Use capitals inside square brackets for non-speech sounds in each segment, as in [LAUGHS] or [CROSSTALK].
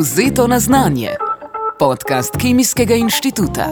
Vzeto na znanje. Podcast Kemijskega inštituta.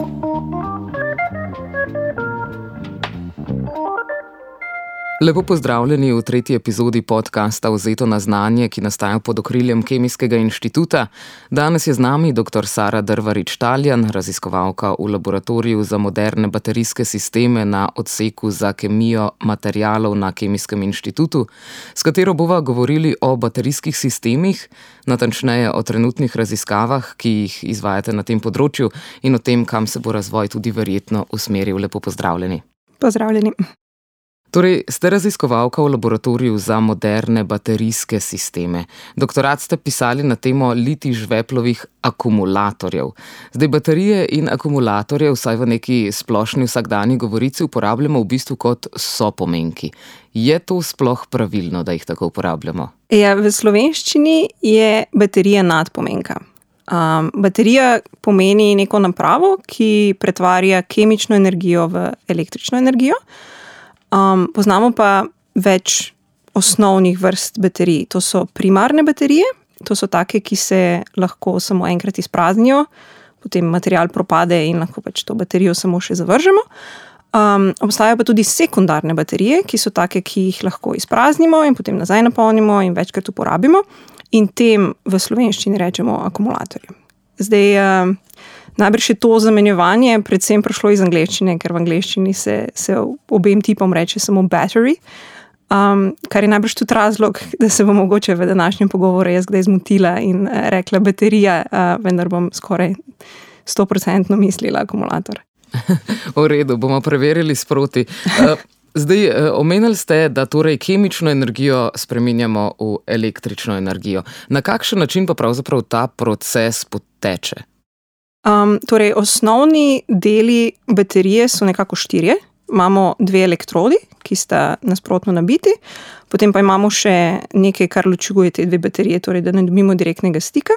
Lepo pozdravljeni v tretji epizodi podcasta Vzeto na znanje, ki nastaja pod okriljem Kemijskega inštituta. Danes je z nami dr. Sara Drvarič-Taljan, raziskovalka v laboratoriju za moderne baterijske sisteme na odseku za kemijo materijalov na Kemijskem inštitutu, s katero bova govorili o baterijskih sistemih, natančneje o trenutnih raziskavah, ki jih izvajate na tem področju in o tem, kam se bo razvoj tudi verjetno usmeril. Lepo pozdravljeni. Pozdravljeni. Torej, ste raziskovalka v laboratoriju za moderne baterijske sisteme. Doktorat ste pisali na temo liti žveplovih akumulatorjev. Zdaj, baterije in akumulatorje, vsaj v neki splošni vsakdanji govorici, uporabljamo v bistvu kot sopomenki. Je to sploh pravilno, da jih tako uporabljamo? Ja, v slovenščini je baterija nadpomenka. Um, baterija pomeni neko napravo, ki pretvarja kemično energijo v električno energijo. Um, poznamo pa več osnovnih vrst baterij. To so primarne baterije, to so take, ki se lahko samo enkrat izpraznijo, potem material propade in lahko pač to baterijo samo še zavržemo. Um, obstajajo pa tudi sekundarne baterije, ki so take, ki jih lahko izpraznimo in potem nazaj napolnimo in večkrat uporabimo, in tem v slovenščini rečemo akumulatorje. Zdaj, uh, Najbrž je to zamenjevanje predvsem prišlo iz angleščine, ker v angleščini se, se obem tipom reče samo battery. Um, kar je najbrž tudi razlog, [LAUGHS] da se bom mogoče v današnjem pogovoru jaz kdaj zmotila in uh, rekla baterija, uh, vendar bom skoraj 100% mislila akumulator. [LAUGHS] v redu, bomo preverili sproti. Uh, zdaj, omenili ste, da torej kemično energijo spremenjamo v električno energijo. Na kakšen način pa pravzaprav ta proces poteče? Um, torej, osnovni deli baterije so nekako štirje. Imamo dve elektrodi, ki sta nasprotno nabiti, potem pa imamo še nekaj, kar ločuje te dve baterije, torej da ne dobimo direktnega stika.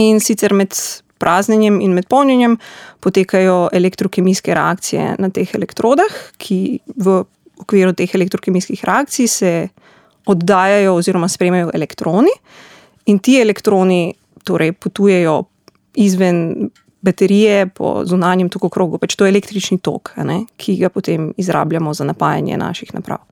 In sicer med praznjenjem in med polnjenjem potekajo elektrokemijske reakcije na teh elektrodah, ki v okviru teh elektrokemijskih reakcij se oddajajo oziroma sprejmejo elektroni, in ti elektroni torej potujejo izven baterije po zunanjem toku krogu, pač to je električni tok, ne, ki ga potem izrabljamo za napajanje naših naprav.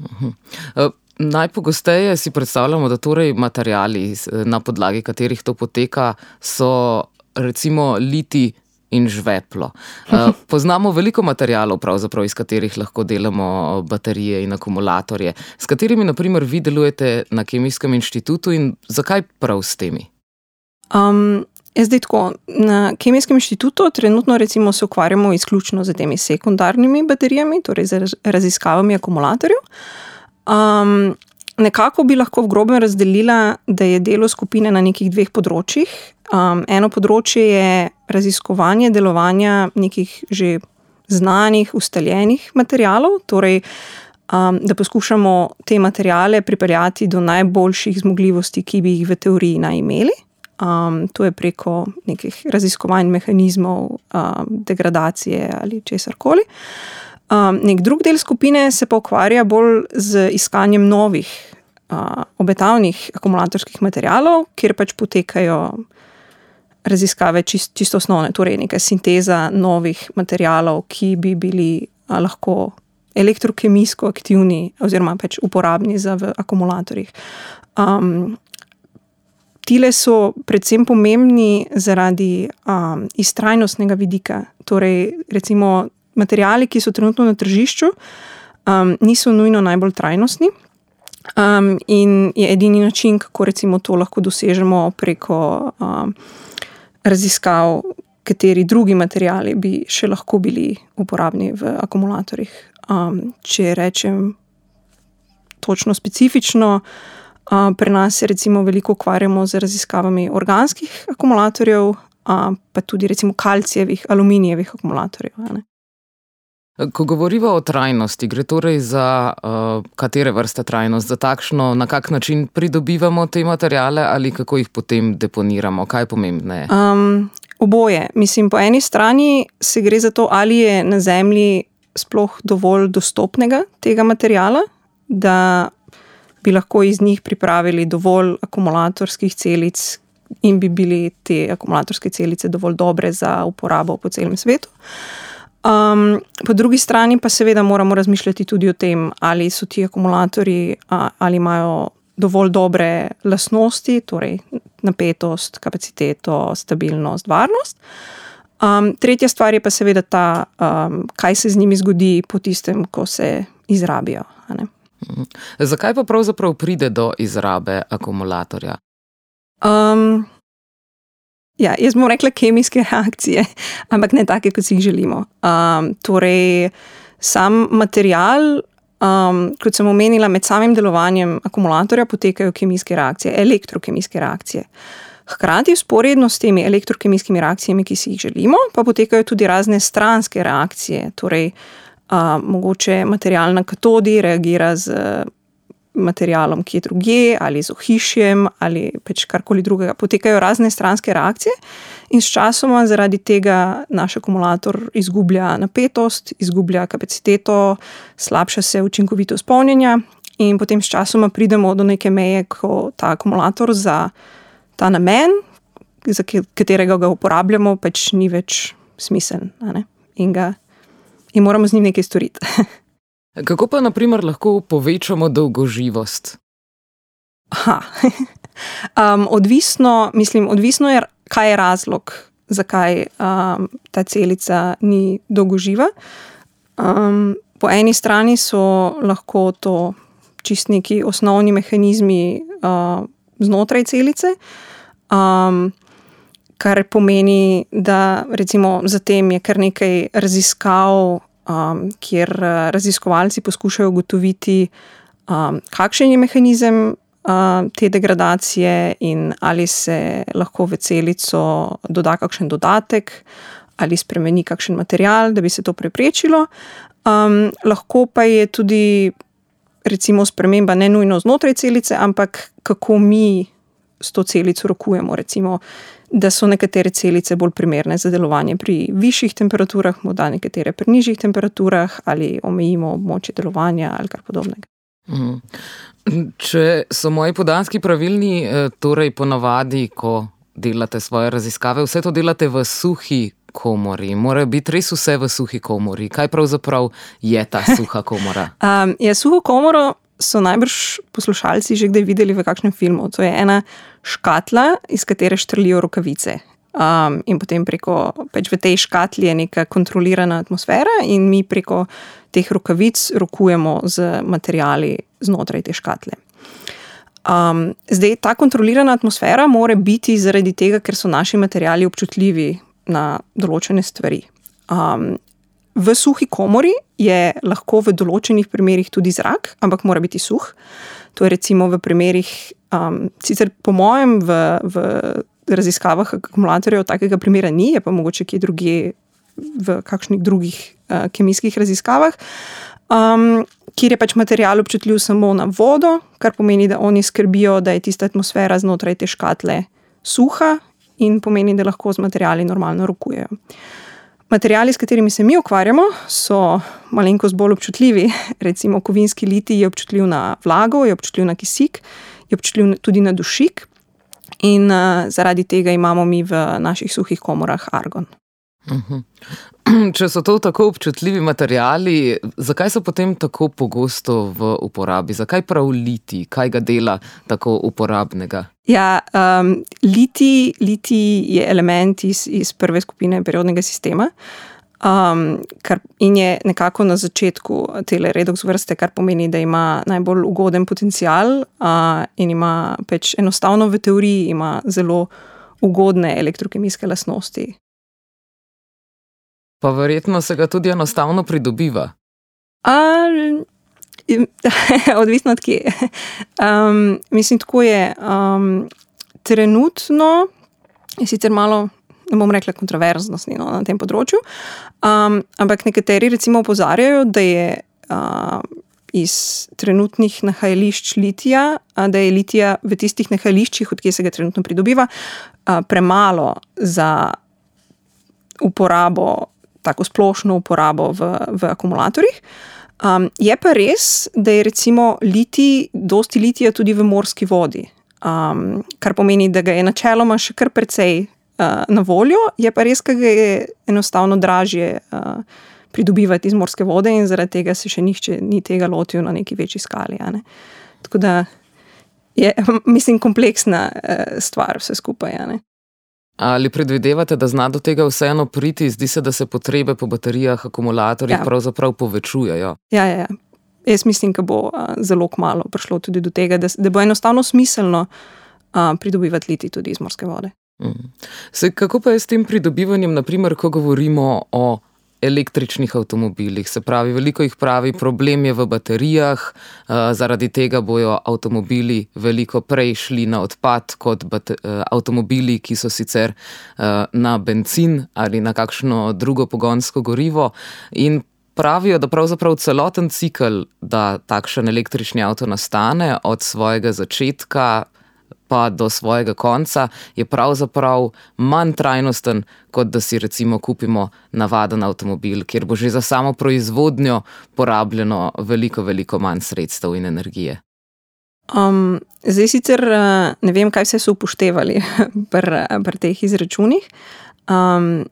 Uh, najpogosteje si predstavljamo, da torej materijali, na podlagi katerih to poteka, so recimo liti. In žveplo. Uh, [LAUGHS] poznamo veliko materijalov, iz katerih lahko delamo baterije in akumulatorje. S katerimi, naprimer, vi delujete na Kemijskem inštitutu in zakaj prav s temi? Um, Je zdaj tako, na Kemijskem inštitutu trenutno se ukvarjamo izključno z temi sekundarnimi baterijami, torej z raziskavami akumulatorjev. Um, nekako bi lahko v grobem razdelila, da je delo skupine na nekih dveh področjih. Um, eno področje je raziskovanje delovanja nekih že znanih, ustaljenih materijalov, torej um, da poskušamo te materijale pripeljati do najboljših zmogljivosti, ki bi jih v teoriji naj imeli. Um, to je preko nekih raziskovanj mehanizmov um, degradacije ali česar koli. Um, nek drug del skupine se pa ukvarja bolj z iskanjem novih, uh, obetavnih akumulatorskih materijalov, kjer pač potekajo raziskave čist, čisto osnovne, torej neka sinteza novih materijalov, ki bi bili uh, lahko elektrokemijsko aktivni oziroma pač uporabni za v akumulatorjih. Um, Tile so predvsem pomembni zaradi um, iztrajnostnega vidika. Torej, recimo, materijali, ki so trenutno na tržišču, um, niso nujno najbolj trajnostni. Um, in je edini način, kako recimo to lahko dosežemo preko um, raziskav, kateri drugi materijali bi še lahko bili uporabni v akumulatorjih. Um, če rečem točno specifično. Pri nas se recimo veliko ukvarjamo z raziskavami organskih akumulatorjev, pa tudi recimo kalcijevih, aluminijevih akumulatorjev. Ko govorimo o trajnosti, gre torej za uh, katere vrste trajnost, za takšno, na kak način pridobivamo te materijale ali kako jih potem deponiramo, kaj je pomembneje? Um, oboje. Mislim, po eni strani se gre za to, ali je na Zemlji sploh dovolj dostopnega tega materijala, da bi lahko iz njih pripravili dovolj akumulatorskih celic in bi bili te akumulatorske celice dovolj dobre za uporabo po celem svetu. Um, po drugi strani pa seveda moramo razmišljati tudi o tem, ali so ti akumulatori, ali imajo dovolj dobre lastnosti, torej napetost, kapaciteto, stabilnost, varnost. Um, tretja stvar je pa seveda ta, um, kaj se z njimi zgodi po tistem, ko se izrabijo. Mhm. Zakaj pa pravzaprav pride do izrabe akumulatorja? Um, ja, jaz bom rekla kemijske [LAUGHS] reakcije, ampak ne take, kot si jih želimo. Um, torej, sam material, um, kot sem omenila, med samim delovanjem akumulatorja potekajo kemijske reakcije, elektrokemijske reakcije. Hkrati, usporedno s temi elektrokemijskimi reakcijami, ki si jih želimo, pa potekajo tudi razne stranske reakcije. Torej, uh, mogoče material na katodi reagira z materialom, ki je druge, ali z ohišjem, ali pač karkoli drugega. Potekajo razne stranske reakcije, in sčasoma zaradi tega naš akumulator izgublja napetost, izgublja kapaciteto, slabša se učinkovitost polnjenja, in potem sčasoma pridemo do neke meje, ko ta akumulator za ta namen, za katerega ga uporabljamo, pač ni več smiseln. In, ga, in moramo z njim nekaj storiti. [LAUGHS] Kako pa naprimer lahko povečamo dolgoživost? [LAUGHS] um, odvisno, mislim, odvisno je, kaj je razlog, zakaj um, ta celica ni dolgoživa. Um, po eni strani so lahko to čist neki osnovni mehanizmi uh, znotraj celice. Um, Kar pomeni, da recimo za tem je kar nekaj raziskav um, kjer uh, raziskovalci poskušajo ugotoviti, um, kakšen je mehanizem um, te degradacije in ali se lahko v celico doda kakšen dodatek ali spremeni kakšen material, da bi se to preprečilo. Um, lahko pa je tudi, recimo, sprememba ne nujno znotraj celice, ampak kako mi s to celico rokujemo. Recimo, da so nekatere celice bolj primerne za delovanje pri višjih temperaturah, morda nekatere pri nižjih temperaturah, ali omejimo območje delovanja ali kar podobnega. Mhm. Če so moji podatki pravilni, eh, torej ponavadi, ko delate svoje raziskave, vse to delate v suhi komori. Mora biti res vse v suhi komori. Kaj pravzaprav je ta suha komora? [LAUGHS] um, ja, suho komoro so najbrž poslušalci že kdaj videli v kakšnem filmu. To je ena škatla, iz katere štrlijo rokavice. Um, in potem preko, pač v tej škatli je neka kontrolirana atmosfera, in mi preko teh rokavic rokujemo z materiali znotraj te škatle. Um, zdaj, ta kontrolirana atmosfera mora biti zaradi tega, ker so naši materiali občutljivi na določene stvari. Um, v suhi komori je lahko v določenih primerih tudi zrak, ampak mora biti suh. To je recimo v primerih, um, sicer po mojem, v, v raziskavah akumulatorjev takega primera ni, je pa mogoče kje drugje v kakšnih drugih uh, kemijskih raziskavah, um, kjer je pač material občutljiv samo na vodo, kar pomeni, da oni skrbijo, da je tista atmosfera znotraj te škatle suha in pomeni, da lahko z materiali normalno rokujejo. Materiali, s katerimi se mi ukvarjamo, so malenkost bolj občutljivi. [LAUGHS] Recimo, kovinski liti je občutljiv na vlago, je občutljiv na kisik, je občutljiv tudi na dušik, in uh, zaradi tega imamo mi v naših suhih komorah argon. Uh mhm. -huh. [CLEARS THROAT] Če so to tako občutljivi materiali, zakaj so potem tako pogosto v uporabi? Zakaj prav liti, kaj ga dela tako uporabnega? Ja, um, liti, liti je element iz, iz prve skupine periodnega sistema. Um, kar, in je nekako na začetku te redoks vrste, kar pomeni, da ima najbolj ugoden potencial uh, in ima pač enostavno v teoriji zelo ugodne elektrokemijske lastnosti. Pa verjetno se ga tudi enostavno pridobiva. Um, [LAUGHS] odvisno od kje. Um, mislim, tako je. Um, trenutno je sicer malo, ne bom rekla, kontroverznosti no, na tem področju, um, ampak nekateri recimo opozarjajo, da je. Uh, Iz trenutnih nahajališč litija, da je litija v tistih nahajališčih, odkje se ga trenutno pridobiva, premalo za uporabo, tako splošno uporabo v, v akumulatorjih. Um, je pa res, da je recimo litij, dosti litija tudi v morski vodi, um, kar pomeni, da ga je načeloma še kar precej uh, na voljo, je pa res, da ga je enostavno dražje uh, pridobivati iz morske vode in zaradi tega se še nihče ni tega lotil na neki večji skali. Ne? Tako da je, [LAUGHS] mislim, kompleksna uh, stvar vse skupaj. Ali predvidevate, da zna do tega vseeno priti, zdi se, da se potrebe po baterijah, akumulatorjih ja. pravzaprav povečujejo? Ja, ja, ja. Jaz mislim, da bo uh, zelo kmalo prišlo tudi do tega, da, da bo enostavno smiselno uh, pridobivati liti tudi iz morske vode. Mm. Se, kako pa je s tem pridobivanjem, naprimer, ko govorimo o električnih avtomobilih? Se pravi, veliko jih pravi, problem je v baterijah, uh, zaradi tega bojo avtomobili veliko prej šli na odpad kot uh, avtomobili, ki so sicer uh, na benzin ali na kakšno drugo pogonsko gorivo. In pravijo, da pravzaprav celoten cikl, da takšen električni avto nastane od svojega začetka pa do svojega konca, je pravzaprav manj trajnosten, kot da si recimo kupimo navaden avtomobil, kjer bo že za samo proizvodnjo porabljeno veliko, veliko manj sredstev in energije. Um, zdaj sicer uh, ne vem, kaj vse so upoštevali [LAUGHS] pri, pri teh izračunih. Um,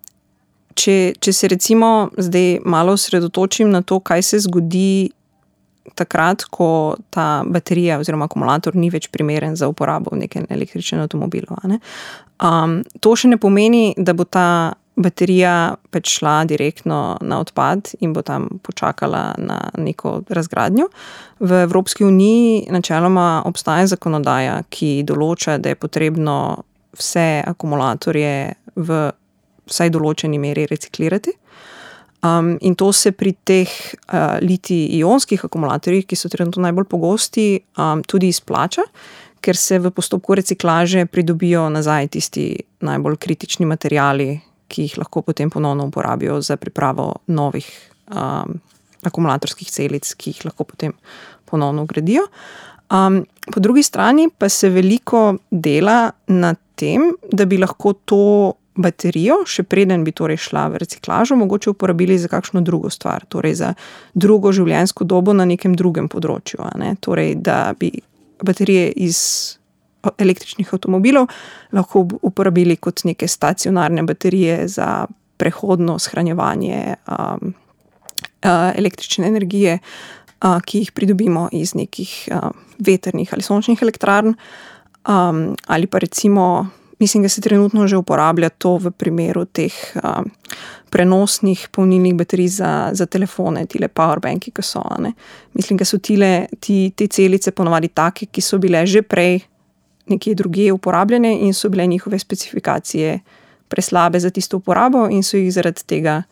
če, če se recimo zdaj malo osredotočim na to, kaj se zgodi takrat, ko ta baterija oziroma akumulator ni več primeren za uporabo v nekem električnem avtomobilu. Ne? Um, to še ne pomeni, da bo ta baterija pač šla direktno na odpad in bo tam počakala na neko razgradnjo. V Evropski uniji načeloma obstaja zakonodaja, ki določa, da je potrebno vse akumulatorje v vsaj določeni meri reciklirati. Um, in to se pri teh uh, litij-ionskih akumulatorjih, ki so trenutno najbolj pogosti, um, tudi izplača, ker se v postopku reciklaže pridobijo nazaj tisti najbolj kritični materiali, ki jih lahko potem ponovno uporabijo za pripravo novih um, akumulatorskih celic, ki jih lahko potem ponovno ugradijo. Um, po drugi strani pa se veliko dela na tem, da bi lahko to baterijo, še preden bi torej šla v reciklažo, mogoče uporabili za kakšno drugo stvar, torej za drugo življenjsko dobo na nekem drugem področju. Ne? Torej, da bi baterije iz električnih avtomobilov lahko uporabili kot neke stacionarne baterije za prehodno shranjevanje um, uh, električne energije, uh, ki jih pridobimo iz nekih uh, veternih ali sončnih elektrarn, um, ali pa recimo mislim, da se trenutno že uporablja to v primeru teh uh, prenosnih polnilnih baterij za, za telefone, tile powerbanki, ki so. Ne. Mislim, da so tile, ti, te celice ponovadi take, ki so bile že prej nekje drugje uporabljene in so bile njihove specifikacije preslabe za tisto uporabo in so jih zaradi tega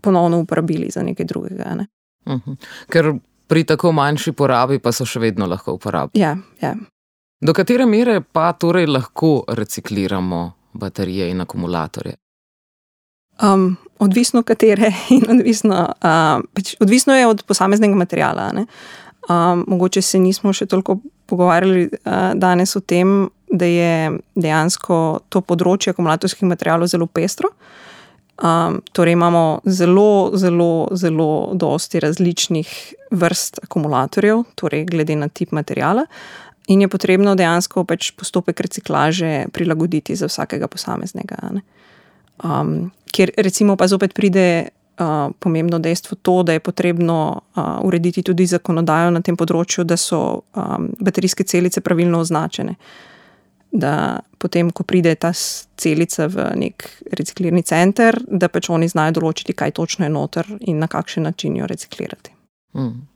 ponovno uporabili za nekaj drugega. Ne. Uh mhm. -huh. Ker pri tako manjši porabi pa so še vedno lahko uporabljeni. Ja, ja. Do katere mere pa torej lahko recikliramo baterije in akumulatorje? Um, odvisno, katere [LAUGHS] in odvisno, uh, pač odvisno je od posameznega materiala. Um, mogoče se nismo še toliko pogovarjali uh, danes o tem, da je dejansko to področje akumulatorskih materijalov zelo pestro. Um, torej imamo zelo, zelo, zelo dosti različnih vrst akumulatorjev, torej glede na tip materijala. In je potrebno dejansko pač postopek reciklaže prilagoditi za vsakega posameznega. Um, ker recimo pa zopet pride uh, pomembno dejstvo to, da je potrebno uh, urediti tudi zakonodajo na tem področju, da so um, baterijske celice pravilno označene. Da potem, ko pride ta celica v nek reciklirni center, da pač oni znajo določiti, kaj točno je noter in na kakšen način jo reciklirati. Mm.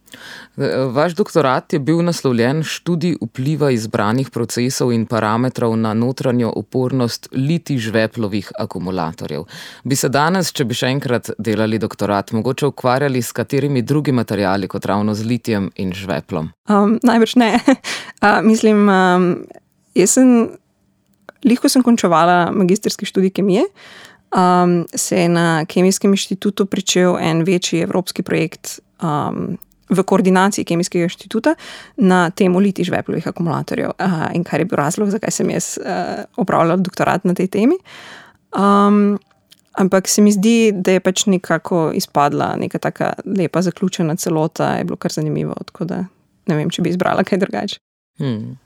Vaš doktorat je bil naslovljen študij vpliva izbranih procesov in parametrov na notranjo upornost liti žveplovih akumulatorjev. Bi se danes, če bi še enkrat delali doktorat, mogoče ukvarjali s katerimi drugimi materijali kot ravno z litijem in žveplom? Um, najbrž ne. [LAUGHS] Uh, mislim, um, jaz sem, lahko sem končevala magistrski študij kemije. Um, se je na Kemijskem inštitutu pričel en večji evropski projekt um, v koordinaciji Kemijskega inštituta na temo liti žveplovih akumulatorjev, uh, in kar je bil razlog, zakaj sem jaz uh, opravljal doktorat na tej temi. Um, ampak se mi zdi, da je pač nekako izpadla neka tako lepa, zaključena celota, je bilo kar zanimivo. Tako da ne vem, če bi izbrala kaj drugače. Hmm.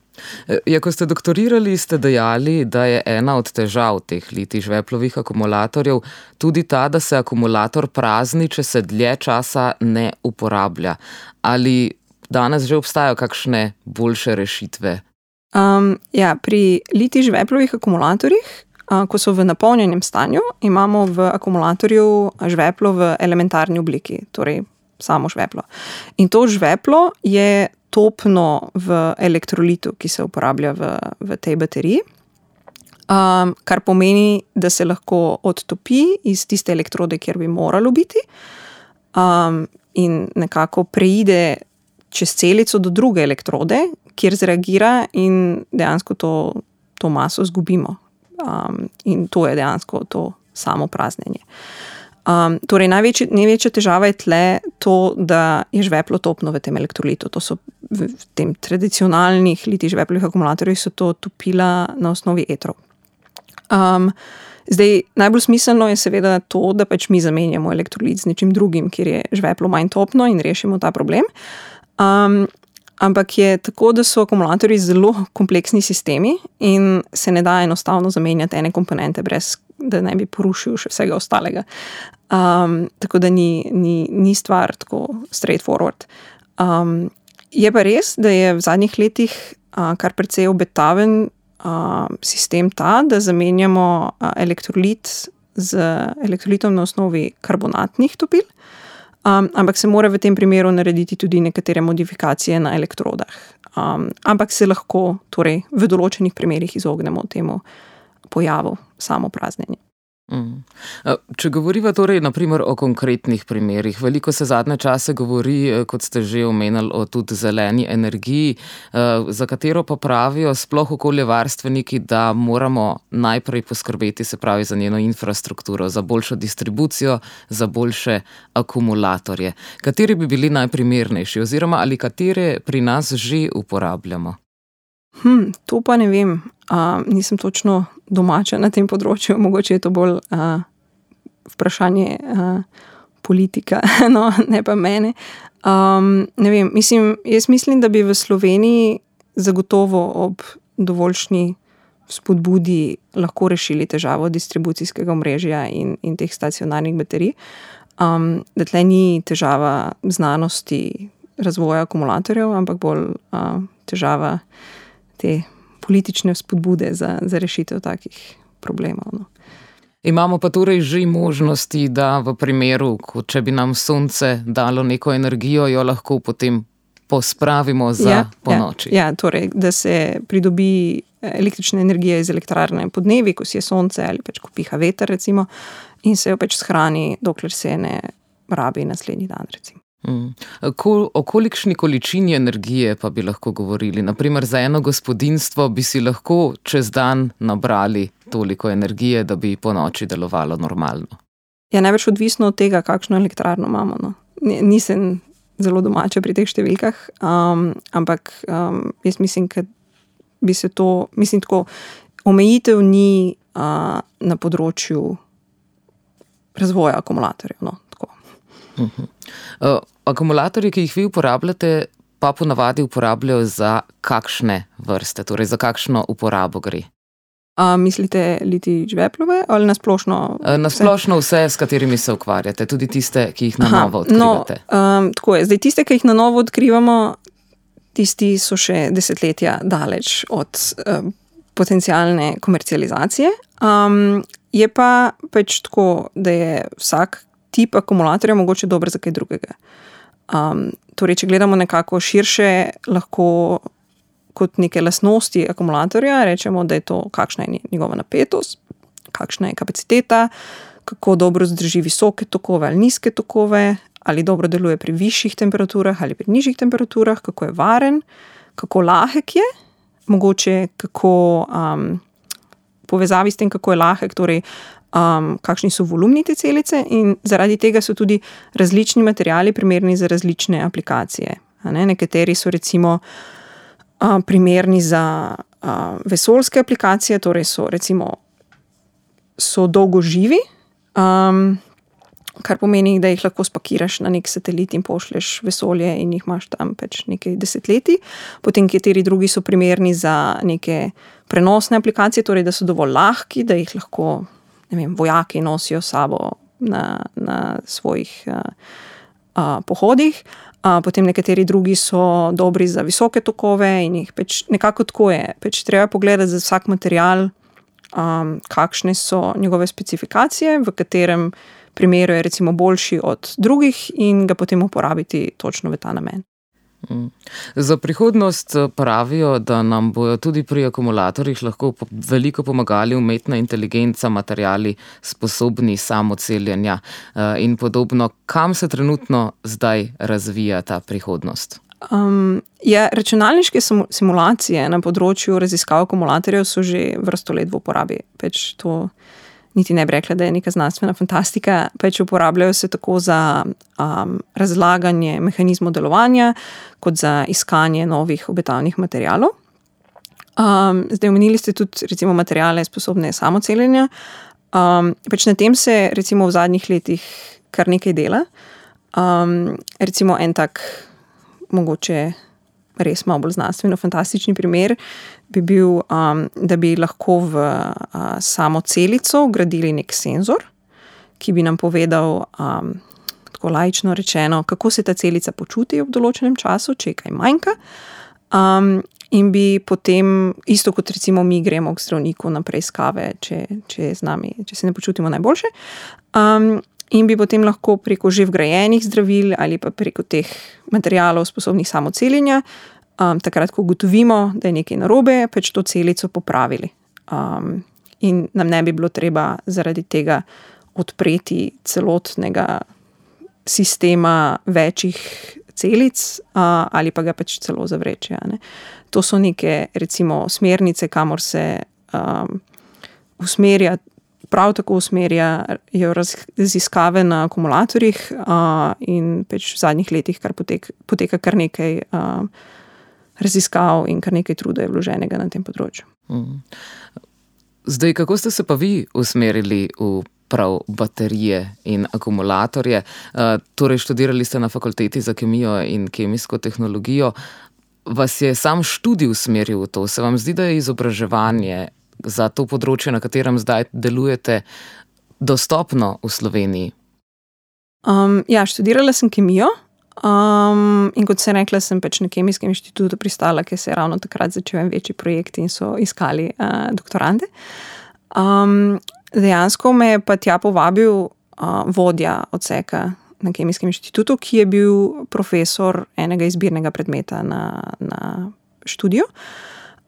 Ja, ko ste doktorirali, ste dejali, da je ena od težav teh liti žveplovih akumulatorjev tudi ta, da se akumulator prazni, če se dlje časa ne uporablja. Ali danes že obstajajo kakšne boljše rešitve? Um, ja, pri liti žveplovih akumulatorjih, ko so v napolnjenem stanju, imamo v akumulatorju žveplo v elementarni obliki, torej samo žveplo. In to žveplo je topno v elektrolitu, ki se uporablja v, v tej bateriji. Um, kar pomeni, da se lahko odtopi iz tiste elektrode, kjer bi moralo biti, um, in nekako preide čez celico do druge elektrode, kjer zreagira in dejansko to, to maso izgubimo. Um, in to je dejansko to samo praznjenje. Um, torej, največji, največja težava je tle to, da je žveplo topno v tem elektrolitu. To so v tem tradicionalnih liti žveplovih akumulatorjih, so to topila na osnovi etrov. Um, zdaj, najbolj smiselno je seveda to, da pač mi zamenjamo elektrolit z nečim drugim, kjer je žveplo manj topno in rešimo ta problem. Um, ampak je tako, da so akumulatorji zelo kompleksni sistemi in se ne da enostavno zamenjati ene komponente, brez da ne bi porušil še vsega ostalega. Um, tako da ni, ni, ni stvar tako straightforward. Um, je pa res, da je v zadnjih letih uh, kar precej obetaven uh, sistem ta, da zamenjamo uh, elektrolit z elektrolitom na osnovi karbonatnih topil. Um, ampak se mora v tem primeru narediti tudi nekatere modifikacije na elektrodah. Um, ampak se lahko torej, v določenih primerjih izognemo temu pojavu samo praznjenja. Mm. Če govorimo torej naprimer, o konkretnih primerih, veliko se zadnje čase govori, e, kot ste že omenili, o tudi zeleni energiji, e, za katero pa pravijo sploh okoljevarstveniki, da moramo najprej poskrbeti se pravi za njeno infrastrukturo, za boljšo distribucijo, za boljše akumulatorje. Kateri bi bili najprimernejši oziroma ali katere pri nas že uporabljamo? Hm, to pa ne vem. Uh, nisem točno domača na tem področju, [LAUGHS] mogoče je to bolj uh, vprašanje uh, politika, [LAUGHS] no, ne pa mene. Um, ne vem, mislim, jaz mislim, da bi v Sloveniji zagotovo ob dovoljšni spodbudi lahko rešili težavo distribucijskega omrežja in, in teh stacionarnih baterij. Um, da tle ni težava znanosti razvoja akumulatorjev, ampak bolj uh, težava te politične spodbude za, za rešitev takih problemov. No. Imamo pa torej že možnosti, da v primeru, če bi nam sonce dalo neko energijo, jo lahko potem pospravimo za ja, ponoči. Ja, ja, torej, da se pridobi električna energija iz elektrarne po dnevi, ko si je sonce ali pač ko piha veter, recimo, in se jo pač shrani, dokler se ne rabi naslednji dan. Recimo. Mm. Ko, o kolikšni količini energije pa bi lahko govorili? Naprimer, za eno gospodinstvo bi si lahko čez dan nabrali toliko energije, da bi po noči delovalo normalno. Je ja, največ odvisno od tega, kakšno elektrarno imamo. No. Nisem zelo domača pri teh številkah, um, ampak um, jaz mislim, da bi se to, mislim, tako omejitev ni uh, na področju razvoja akumulatorjev. No, uh -huh. uh, akumulatorji, ki jih vi uporabljate, pa ponavadi uporabljajo za kakšne vrste, torej za kakšno uporabo gre. A, mislite, liti žveplove ali nasplošno? Nasplošno vse, s katerimi se ukvarjate, tudi tiste, ki jih na novo odkrivate. No, um, tako je. Zdaj, tiste, ki jih na novo odkrivamo, tisti so še desetletja daleč od um, potencijalne komercializacije. Um, je pa pač tako, da je vsak tip akumulatorja mogoče dober za kaj drugega. Um, torej, če gledamo nekako širše, lahko kot neke lastnosti akumulatorja rečemo, da je to, kakšna je njegova napetost, kakšna je kapaciteta, kako dobro zdrži visoke tokove ali nizke tokove, ali dobro deluje pri višjih temperaturah ali pri nižjih temperaturah, kako je varen, kako lahek je, mogoče kako. Um, Povezavi s tem, kako je lahek, torej um, kakšni so volumni te celice, in zaradi tega so tudi različni materiali primerni za različne aplikacije. Ne? Nekateri so recimo uh, primerni za uh, vesoljske aplikacije, torej so recimo so dolgo živi, Um, kar pomeni, da jih lahko spakiraš na nek satelit in pošleš vesolje, in jih imaš tam pač nekaj desetletij. Potem, kateri drugi so primerni za neke prenosne aplikacije, torej da so dovolj lahki, da jih lahko vem, vojaki nosijo sabo na, na svojih uh, uh, pohodih. Uh, potem nekateri drugi so dobri za visoke tokove in jih pač nekako tako je. Pač treba pogledati za vsak material, um, kakšne so njegove specifikacije, v katerem primeru je recimo boljši od drugih in ga potem uporabiti točno v ta namen. Mm. Za prihodnost eh, pravijo, da nam bodo tudi pri akumulatorjih lahko veliko pomagali umetna inteligenca, materijali sposobni samoceljenja eh, in podobno. Kam se trenutno zdaj razvija ta prihodnost? Um, ja, računalniške simulacije na področju raziskav akumulatorjev so že vrsto let v uporabi. Peč to niti ne bi rekla, da je neka znanstvena fantastika, pač uporabljajo se tako za um, razlaganje mehanizmov delovanja, kot za iskanje novih obetavnih materijalov. Um, zdaj, omenili ste tudi, recimo, materijale, sposobne samoceljenja. Um, pač na tem se, recimo, v zadnjih letih kar nekaj dela. Um, recimo, en tak, mogoče res malo bolj znanstveno, fantastični primer bi bil, um, da bi lahko v uh, samo celico ugradili nek senzor, ki bi nam povedal, um, tako lajično rečeno, kako se ta celica počuti v določenem času, če kaj manjka. Um, in bi potem, isto kot recimo mi gremo k zdravniku na preiskave, če, če, nami, če se ne počutimo najboljše. Um, In bi potem lahko preko že vgrajenih zdravil ali pa preko teh materijalov, sposobnih samo celjenja, um, takrat, ko ugotovimo, da je nekaj narobe, pač to celico popravili. Um, in nam ne bi bilo treba zaradi tega odpreti celotnega sistema večjih celic uh, ali pa ga pač celo zavreči. To so neke, recimo, smernice, kamor se um, usmerja. Prav tako usmerjajo raziskave na akumulatorjih, uh, in pač v zadnjih letih kar potek, poteka kar nekaj uh, raziskav in kar nekaj truda je vloženega na tem področju. Mhm. Zdaj, kako ste se pa vi usmerili v prav baterije in akumulatorje? Uh, torej, študirali ste na fakulteti za kemijo in kemijsko tehnologijo. Vas je sam študij usmeril v to? Se vam zdi, da je izobraževanje za to področje, na katerem zdaj delujete, dostopno v Sloveniji? Um, ja, študirala sem kemijo. Um, in kot se je rekla, sem pač na Kemijskem inštitutu pristala, ker se je ravno takrat začel en večji projekt in so iskali uh, doktorante. Um, dejansko me je pa tja povabil uh, vodja odseka na Kemijskem inštitutu, ki je bil profesor enega izbirnega predmeta na, na študiju.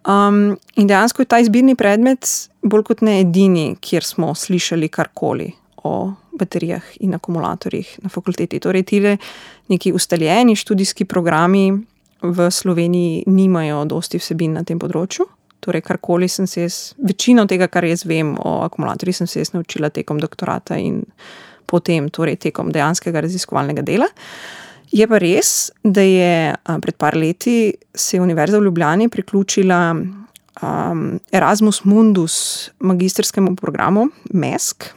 Um, in dejansko je ta izbirni predmet bolj kot ne edini, kjer smo slišali karkoli o baterijah in akumulatorjih na fakulteti. Torej, ti neki ustaljeni študijski programi v Sloveniji nimajo dosti vsebin na tem področju. Torej, karkoli sem se jaz, večino tega, kar jaz vem o akumulatorjih, sem se jaz naučila tekom doktorata in potem, torej tekom dejanskega raziskovalnega dela. Je pa res, da je pred par leti se Univerza v Ljubljani priključila um, Erasmus Mundus magistrskemu programu MESK,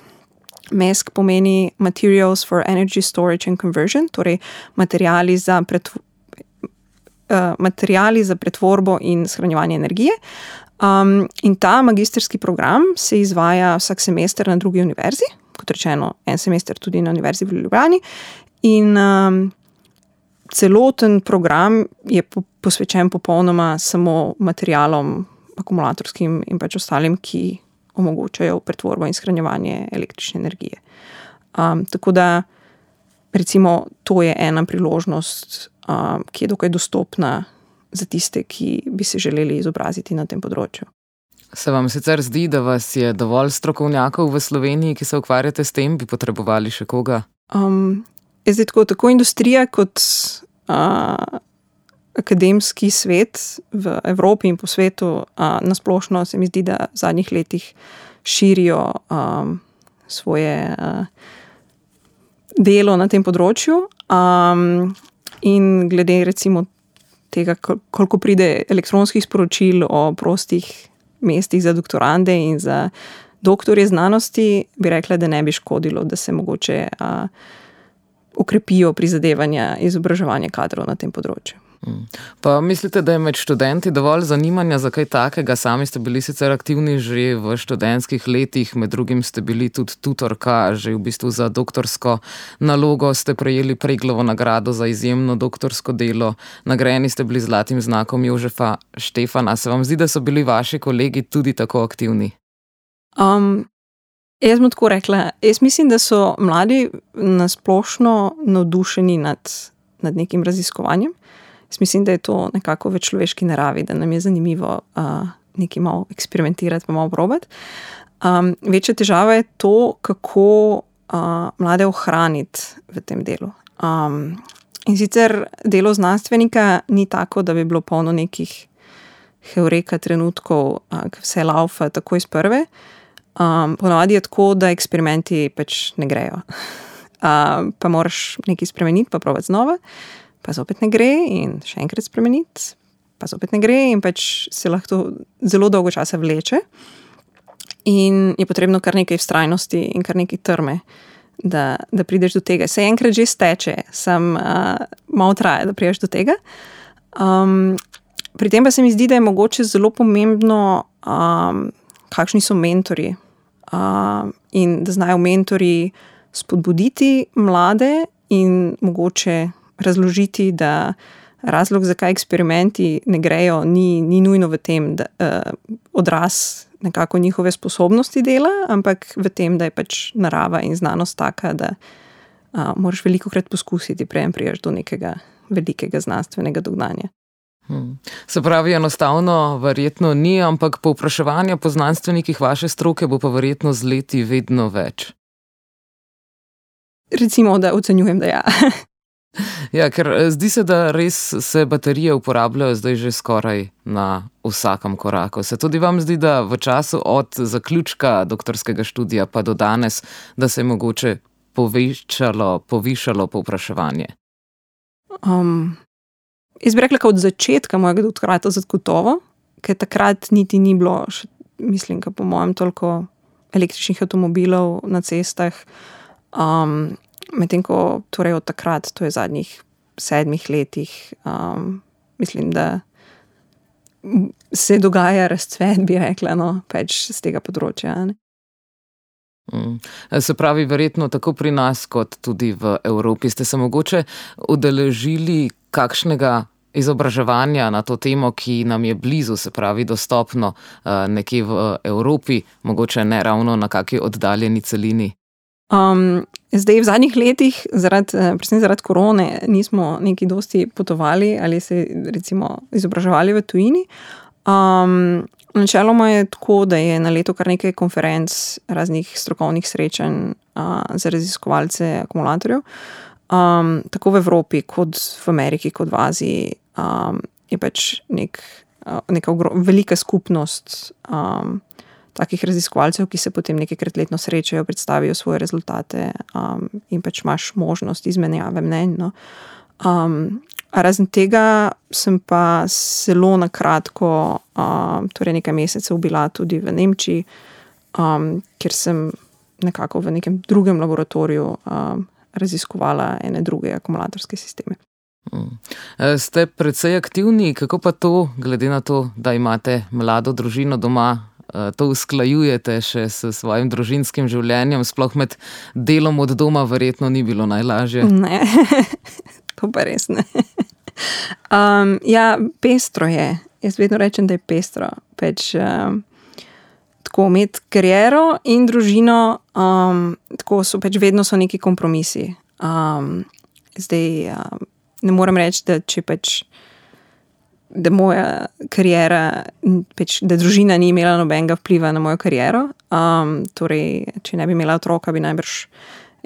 MESK pomeni Materials for Energy Storage and Conversion, torej materijali za, pretv uh, materijali za pretvorbo in shranjevanje energije. Um, in ta magistrski program se izvaja vsak semester na drugi univerzi, kot rečeno, en semester tudi na Univerzi v Ljubljani. In um, celoten program je po posvečen popolnoma samo materialom, akumulatorskim in pač ostalim, ki omogočajo pretvorbo in shranjevanje električne energije. Um, tako da, recimo, to je ena priložnost, um, ki je dokaj dostopna za tiste, ki bi se želeli izobraziti na tem področju. Se vam sicer zdi, da vas je dovolj strokovnjakov v Sloveniji, ki se ukvarjate s tem, bi potrebovali še koga? Um, je zdaj tako, tako industrija kot. Uh, akademski svet v Evropi in po svetu, na splošno se mi zdi, da v zadnjih letih širijo um, svoje uh, delo na tem področju. Um, in glede recimo tega, koliko pride elektronskih sporočil o prostih mestih za doktorande in za doktorje znanosti, bi rekla, da ne bi škodilo, da se mogoče uh, ukrepijo prizadevanja izobraževanja kadrov na tem področju. Pa mislite, da je med študenti dovolj zanimanja za kaj takega? Sami ste bili sicer aktivni že v študentskih letih, med drugim ste bili tudi tutorka, že v bistvu za doktorsko nalogo ste prejeli preglovo nagrado za izjemno doktorsko delo, nagrajeni ste bili zlatim znakom Jožefa Štefana. Se vam zdi, da so bili vaši kolegi tudi tako aktivni? Um, jaz bom tako rekla. Jaz mislim, da so mladi nasplošno navdušeni nad, nad nekim raziskovanjem. Jaz mislim, da je to nekako v človeški naravi, da nam je zanimivo uh, nekaj malo eksperimentirati, pa malo probati. Um, večja težava je to, kako uh, mlade ohraniti v tem delu. Um, in sicer delo znanstvenika ni tako, da bi bilo polno nekih heureka trenutkov, uh, ki vse laufa tako iz prve. Um, Ponovadi je tako, da eksperimenti pač ne grejo. [LAUGHS] Uh, pa moraš nekaj spremeniti, pa praviti znova pa zopet ne gre, in še enkrat spremeniti, pa zopet ne gre, in pač se lahko zelo dolgo časa vleče. In je potrebno kar nekaj vztrajnosti in kar nekaj trme, da, da prideš do tega. Se enkrat že steče, sem uh, malo traja, da prideš do tega. Um, pri tem pa se mi zdi, da je mogoče zelo pomembno, um, kakšni so mentori. Uh, in da znajo mentori spodbuditi mlade in mogoče razložiti, da razlog, zakaj eksperimenti ne grejo, ni, ni nujno v tem, da uh, odraz nekako njihove sposobnosti dela, ampak v tem, da je pač narava in znanost taka, da uh, moraš veliko krat poskusiti, preden priješ do nekega velikega znanstvenega dognanja. Hmm. Se pravi, enostavno, verjetno ni, ampak povpraševanje po znanstvenikih vaše stroke bo pa verjetno z leti vedno več. Recimo, da ocenjujem, da ja. [LAUGHS] [LAUGHS] Ja, ker eh, zdi se, da res se baterije uporabljajo zdaj že skoraj na vsakem koraku. Se tudi vam zdi, da v času od zaključka doktorskega študija pa do danes, da se je mogoče povečalo, povišalo povpraševanje? Um, jaz bi rekla, od začetka mojega doktorata zagotovo, ker takrat niti ni bilo, še, mislim, po mojem, toliko električnih avtomobilov na cestah. Um, Medtem ko torej od takrat, to je zadnjih sedmih letih, um, mislim, da se dogaja razcvet, bi rekla, no, pač z tega področja. Mm. Se pravi, verjetno tako pri nas, kot tudi v Evropi, ste se mogoče udeležili kakšnega izobraževanja na to temo, ki nam je blizu, se pravi, dostopno uh, nekje v Evropi, mogoče ne ravno na kakšni oddaljeni celini. Um, zdaj, v zadnjih letih, zaradi, eh, predvsem zaradi korone, nismo neki dosti potovali ali se recimo izobraževali v tujini. Um, načeloma je tako, da je na leto kar nekaj konferenc, raznih strokovnih srečanj uh, za raziskovalce akumulatorjev, um, tako v Evropi, kot v Ameriki, kot v Aziji. Um, je pač nek, uh, neka velika skupnost. Um, takih raziskovalcev, ki se potem nekajkrat letno srečajo, predstavijo svoje rezultate um, in pač imaš možnost izmenjave mnenj. No. Um, razen tega sem pa zelo na kratko, um, torej nekaj mesecev, bila tudi v Nemčiji, um, kjer sem nekako v nekem drugem laboratoriju um, raziskovala ene druge akumulatorske sisteme. Mm. Ste precej aktivni, kako pa to, glede na to, da imate mlado družino doma, to usklajujete še s svojim družinskim življenjem, sploh med delom od doma, verjetno ni bilo najlažje. Ne, [LAUGHS] to pa res ne. [LAUGHS] Um, ja, pestro je. Jaz vedno rečem, da je pestro. Peč, um, tako imeti kariero in družino, um, tako so pač vedno so neki kompromisi. Um, zdaj um, ne morem reči, da če pač da moja karijera, peč, da družina ni imela nobenega vpliva na mojo kariero. Um, torej, če ne bi imela otroka, bi najbrž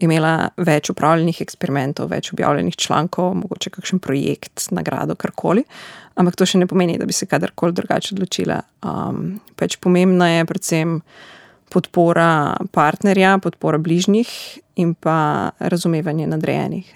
imela več upravljenih eksperimentov, več objavljenih člankov, mogoče kakšen projekt, nagrado, karkoli. Ampak to še ne pomeni, da bi se kadarkoli drugače odločila. Um, peč pomembna je predvsem podpora partnerja, podpora bližnjih in pa razumevanje nadrejenih.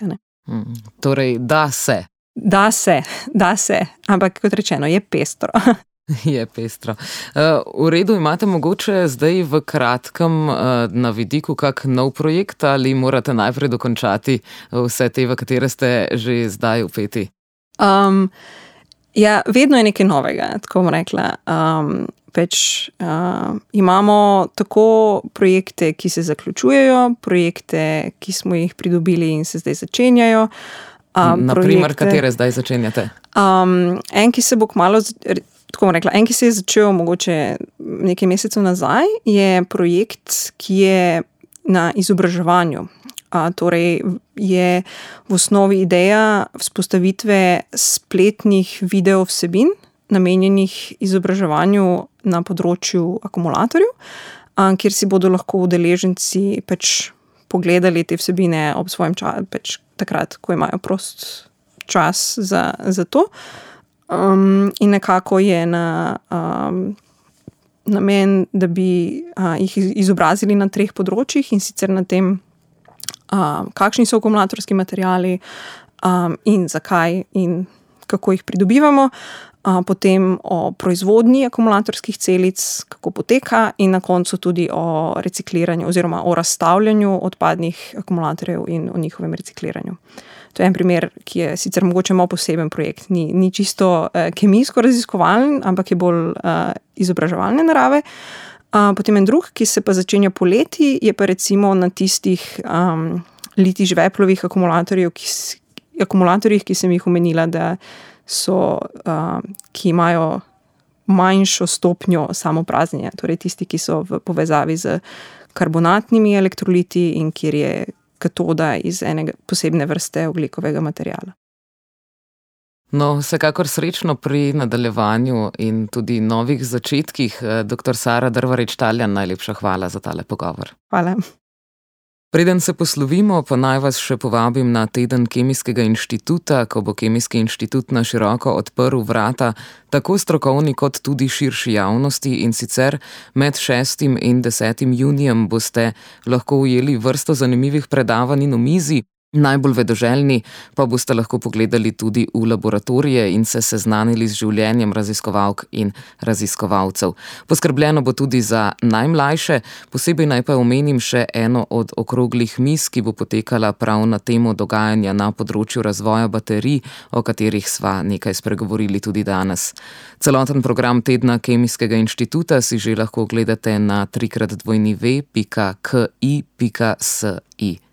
Hmm, torej, da se. Da se, da se, ampak kot rečeno, je pestro. [LAUGHS] Je pestro. Uh, v redu, imate mogoče zdaj v kratkem uh, na vidiku kak nov projekt ali morate najprej dokončati vse te, v katere ste že zdaj upeti? Um, ja, vedno je nekaj novega, tako bom rekla. Um, Peč, uh, imamo tako projekte, ki se zaključujejo, projekte, ki smo jih pridobili in se zdaj začenjajo. Um, Naprimer, katere zdaj začenjate? Um, en, ki se bo kmalo, tako bom rekla, en, ki se je začel mogoče nekaj mesecev nazaj, je projekt, ki je na izobraževanju. A, torej, je v osnovi ideja vzpostavitve spletnih video vsebin, namenjenih izobraževanju na področju akumulatorjev, a, kjer si bodo lahko udeleženci pač pogledali te vsebine ob svojem času, pač takrat, ko imajo prost čas za, za to. Um, in nekako je na um, namen, da bi uh, jih izobrazili na treh področjih in sicer na tem, um, kakšni so akumulatorski materiali um, in zakaj in kako jih pridobivamo. Potem o proizvodnji akumulatorskih celic, kako poteka, in na koncu tudi o recikliranju, oziroma o razstavljanju odpadnih akumulatorjev in o njihovem recikliranju. To je en primer, ki je sicer mogoče malo poseben projekt. Ni, ni čisto uh, kemijsko raziskovalen, ampak je bolj uh, izobraževalne narave. Uh, potem en drug, ki se pa začenja poleti, je pa recimo na tistih um, liti žveplovih akumulatorjih, ki, akumulatorjih, ki sem jih omenila, da so, uh, ki imajo manjšo stopnjo samopraznjenja, torej tisti, ki so v povezavi z karbonatnimi elektroliti in kjer je katoda iz ene posebne vrste oglikovega materijala. No, vsekakor srečno pri nadaljevanju in tudi novih začetkih. Eh, dr. Sara Drvarič Taljan, najlepša hvala za tale pogovor. Hvala. Preden se poslovimo, pa naj vas še povabim na teden Kemijskega inštituta, ko bo Kemijski inštitut na široko odprl vrata tako strokovni kot tudi širši javnosti in sicer med 6. in 10. junijem boste lahko ujeli vrsto zanimivih predavanj in omizi. Najbolj vedoželjni pa boste lahko pogledali tudi v laboratorije in se seznanili z življenjem raziskovalk in raziskovalcev. Poskrbljeno bo tudi za najmlajše, posebej naj pa omenim še eno od okroglih mis, ki bo potekala prav na temo dogajanja na področju razvoja baterij, o katerih sva nekaj spregovorili tudi danes. Celoten program tedna Kemijskega inštituta si že lahko ogledate na trikratvojnive.ki.si.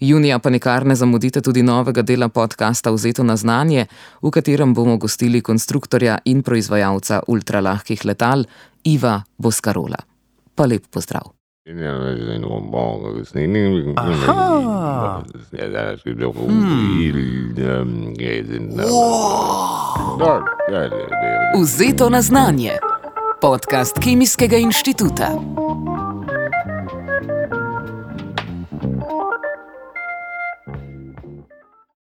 Junija pa nikar ne zamudite tudi novega dela podcasta Vzeto na znanje, v katerem bomo gostili konstruktorja in proizvajalca ultralahkih letal Iva Boskarola. Pa lep pozdrav. Vzeto na znanje. Podcast Kemijskega inštituta.